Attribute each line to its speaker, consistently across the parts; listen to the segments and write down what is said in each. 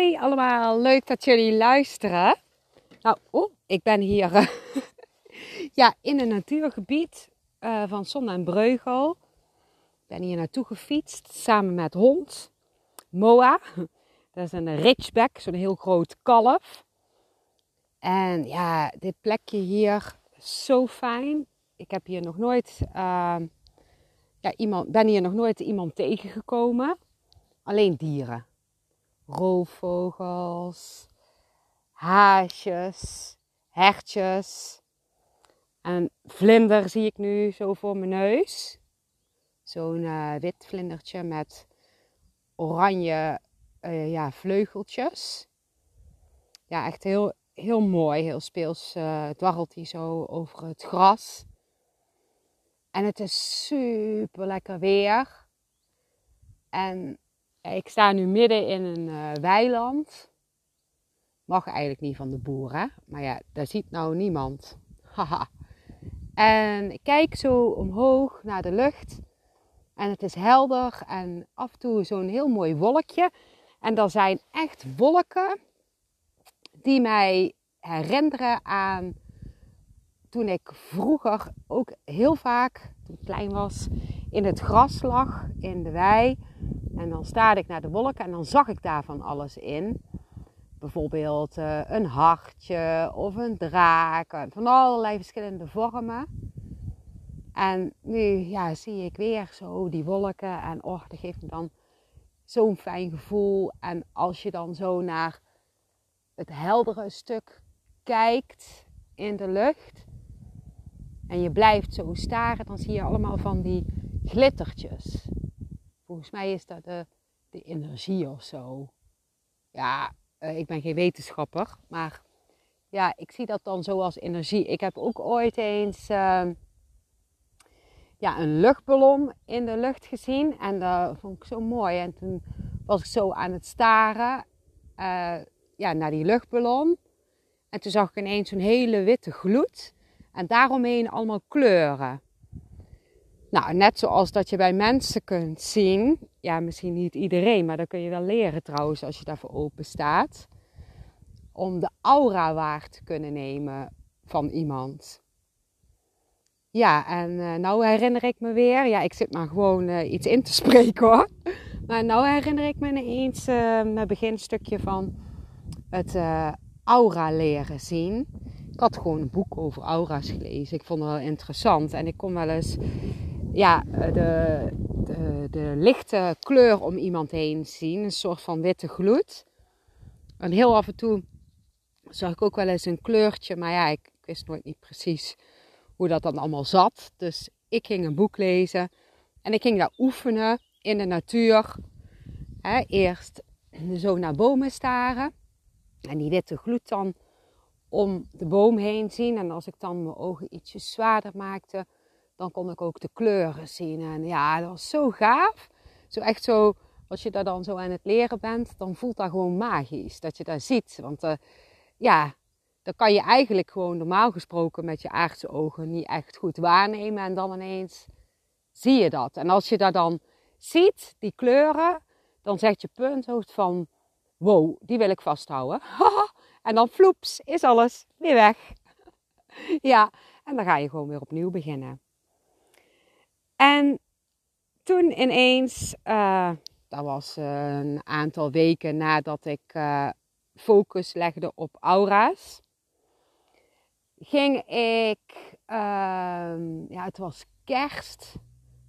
Speaker 1: Hoi allemaal, leuk dat jullie luisteren. Nou, oh, ik ben hier uh, ja, in een natuurgebied uh, van Zon en Breugel. Ik ben hier naartoe gefietst samen met hond Moa. Dat is een ridgeback, zo'n heel groot kalf. En ja, dit plekje hier zo fijn. Ik heb hier nog nooit, uh, ja, iemand, ben hier nog nooit iemand tegengekomen. Alleen dieren roofvogels, haasjes, hertjes. En vlinder zie ik nu zo voor mijn neus. Zo'n uh, wit vlindertje met oranje uh, ja, vleugeltjes. Ja, echt heel, heel mooi, heel speels uh, dwarrelt hij zo over het gras. En het is super lekker weer. En ik sta nu midden in een uh, weiland. Mag eigenlijk niet van de boeren, maar ja, daar ziet nou niemand. Haha. en ik kijk zo omhoog naar de lucht. En het is helder en af en toe zo'n heel mooi wolkje. En er zijn echt wolken die mij herinneren aan toen ik vroeger ook heel vaak, toen ik klein was, in het gras lag, in de wei. En dan staarde ik naar de wolken en dan zag ik daarvan alles in. Bijvoorbeeld uh, een hartje of een draak, van allerlei verschillende vormen. En nu ja, zie ik weer zo die wolken en oh, dat geeft me dan zo'n fijn gevoel. En als je dan zo naar het heldere stuk kijkt in de lucht en je blijft zo staren, dan zie je allemaal van die glittertjes. Volgens mij is dat de, de energie of zo. Ja, uh, ik ben geen wetenschapper, maar ja, ik zie dat dan zo als energie. Ik heb ook ooit eens uh, ja, een luchtballon in de lucht gezien en dat vond ik zo mooi. En toen was ik zo aan het staren uh, ja, naar die luchtballon. En toen zag ik ineens zo'n hele witte gloed en daaromheen allemaal kleuren. Nou, net zoals dat je bij mensen kunt zien, ja, misschien niet iedereen, maar dat kun je wel leren trouwens als je daarvoor open staat, om de aura waar te kunnen nemen van iemand. Ja, en uh, nou herinner ik me weer, ja, ik zit maar gewoon uh, iets in te spreken hoor. Maar nou herinner ik me ineens uh, mijn beginstukje van het aura leren zien. Ik had gewoon een boek over aura's gelezen. Ik vond het wel interessant en ik kon wel eens ja, eh, de, de, de, lichte kleur om iemand heen zien. Een soort van witte gloed. En heel af en toe zag ik ook wel eens een kleurtje. Maar ja, ik, ik wist nooit niet precies hoe dat dan allemaal zat. Dus ik ging een boek lezen. En ik ging daar oefenen in de natuur. eerst zo naar bomen staren. En die witte gloed dan om de boom heen zien. En als ik dan mijn ogen ietsje zwaarder maakte dan kon ik ook de kleuren zien. En ja, dat was zo gaaf. Zo echt zo, als je daar dan zo aan het leren bent, dan voelt dat gewoon magisch. Dat je dat ziet. Want uh, ja, dan kan je eigenlijk gewoon normaal gesproken met je aardse ogen niet echt goed waarnemen. En dan ineens zie je dat. En als je dat dan ziet, die kleuren, dan zegt je punthoofd van, wow, die wil ik vasthouden. en dan floeps, is alles weer weg. ja, en dan ga je gewoon weer opnieuw beginnen. En toen ineens, uh, dat was een aantal weken nadat ik uh, focus legde op aura's, ging ik, uh, ja, het was kerst.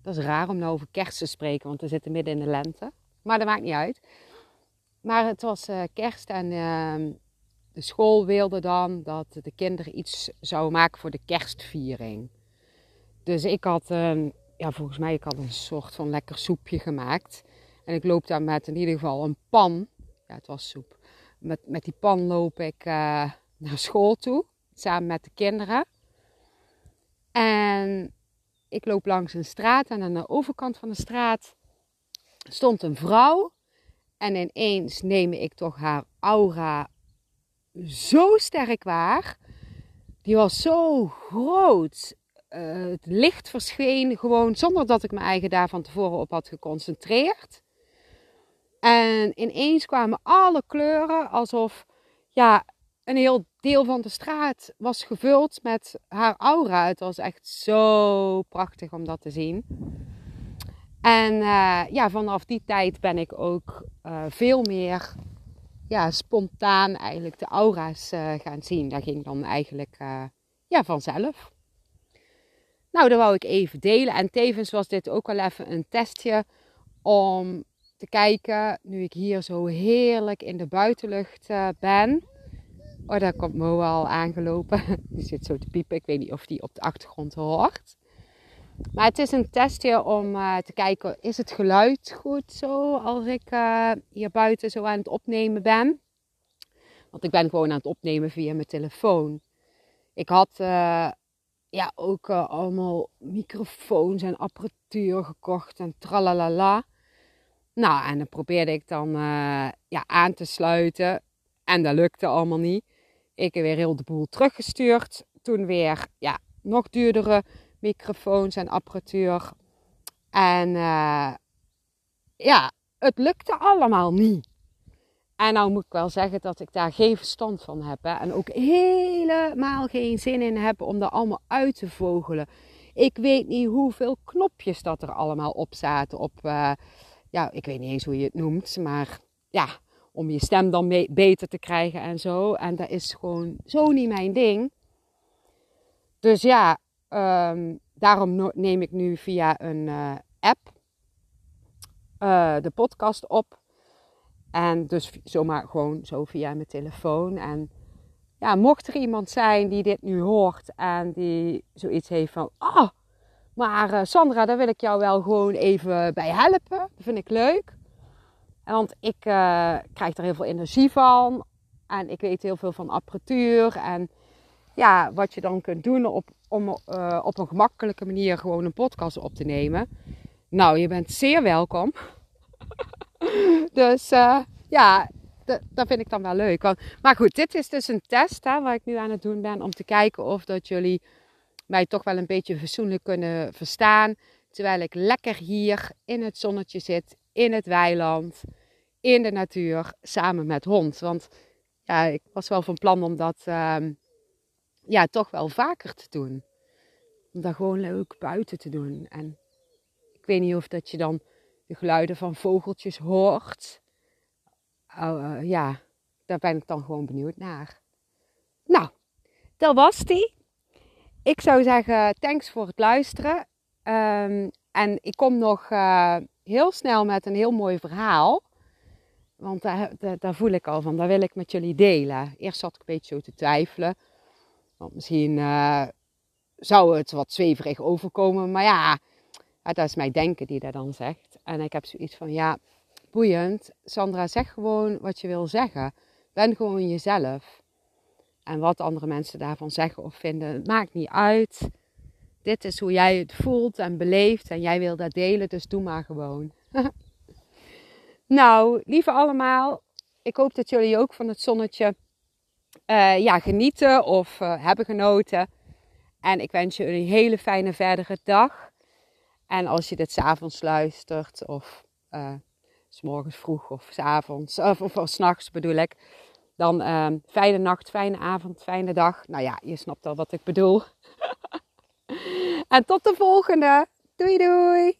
Speaker 1: Dat is raar om nou over kerst te spreken, want we zitten midden in de lente. Maar dat maakt niet uit. Maar het was uh, kerst en ehm, de school wilde dan dat de kinderen iets zouden maken voor de kerstviering. Dus ik had ja, volgens mij, ik had een soort van lekker soepje gemaakt. En ik loop daar met in ieder geval een pan. Ja, het was soep. Met, met die pan loop ik uh, naar school toe. Samen met de kinderen. En ik loop langs een straat. En aan de overkant van de straat stond een vrouw. En ineens neem ik toch haar aura zo sterk waar. Die was zo groot uh, het licht verscheen gewoon zonder dat ik mijn eigen daar van tevoren op had geconcentreerd. En En ineens kwamen alle kleuren alsof ja, een heel deel van de straat was gevuld met haar aura. Het was echt zo prachtig om dat te zien. En uh, ja, vanaf die tijd ben ik ook uh, veel meer ja, spontaan eigenlijk de aura's gaan zien. Dat ging dan eigenlijk ja, vanzelf. Nou, dat wou ik even delen. En tevens was dit ook wel even een testje om te kijken, nu ik hier zo heerlijk in de buitenlucht ben. Oh, daar komt Mo al aangelopen. Die zit zo te piepen. Ik weet niet of die op de achtergrond hoort. Maar het is een testje om uh, te kijken, is het geluid goed zo als ik uh, hier buiten zo aan het opnemen ben? Want ik ben gewoon aan het opnemen via mijn telefoon. Ik had ja, ook allemaal microfoons en apparatuur gekocht en tralalala. Nou, en dan probeerde ik dan ja, aan te sluiten. En dat lukte allemaal niet. Ik heb weer heel de boel teruggestuurd. Toen weer ja, nog duurdere microfoons en apparatuur. En uh, ja, het lukte allemaal niet. En nou moet ik wel zeggen dat ik daar geen verstand van heb. Hè? En ook helemaal geen zin in heb om dat allemaal uit te vogelen. Ik weet niet hoeveel knopjes dat er allemaal op zaten. Op, uh, ja, ik weet niet eens hoe je het noemt. Maar ja, om je stem dan mee, beter te krijgen en zo. En dat is gewoon zo niet mijn ding. Dus ja, um, daarom neem ik nu via een uh, app uh, de podcast op. En dus zomaar gewoon zo via mijn telefoon. En ja, mocht er iemand zijn die dit nu hoort en die zoiets heeft van... Oh, maar uh, Sandra, daar wil ik jou wel gewoon even bij helpen. Dat vind ik leuk. Want ik uh, krijg er heel veel energie van. En ik weet heel veel van apparatuur. En ja, wat je dan kunt doen op, om uh, op een gemakkelijke manier gewoon een podcast op te nemen. Nou, je bent zeer welkom. dus uh, ja, dat vind ik dan wel leuk. Maar goed, dit is dus een test hè, waar ik nu aan het doen ben. Om te kijken of dat jullie mij toch wel een beetje fatsoenlijk kunnen verstaan. Terwijl ik lekker hier in het zonnetje zit, in het weiland, in de natuur, samen met hond. Want ja, ik was wel van plan om dat uh, ja, toch wel vaker te doen. Om dat gewoon leuk buiten te doen. En ik weet niet of dat je dan de geluiden van vogeltjes hoort. Uh, ja, daar ben ik dan gewoon benieuwd naar. Nou, dat was die. Ik zou zeggen, thanks voor het luisteren. Um, en ik kom nog uh, heel snel met een heel mooi verhaal. Want daar, daar, daar, voel ik al van, dat wil ik met jullie delen. Eerst zat ik een beetje zo te twijfelen. Want misschien uh, zou het wat zweverig overkomen. Maar ja, dat is mijn denken die dat dan zegt. En ik heb zoiets van, ja, boeiend. Sandra, zeg gewoon wat je wil zeggen. Ben gewoon jezelf. En wat andere mensen daarvan zeggen of vinden, het maakt niet uit. Dit is hoe jij het voelt en beleeft en jij wil dat delen, dus doe maar gewoon. nou, lieve allemaal, ik hoop dat jullie ook van het zonnetje uh, ja, genieten of uh, hebben genoten. En ik wens je een hele fijne verdere dag. En als je dit s'avonds luistert, of uh, s morgens vroeg of s avonds, of, of, of s'nachts bedoel ik, dan fijne nacht, fijne avond, fijne dag. Nou ja, je snapt al wat ik bedoel. En tot de volgende. Doei doei.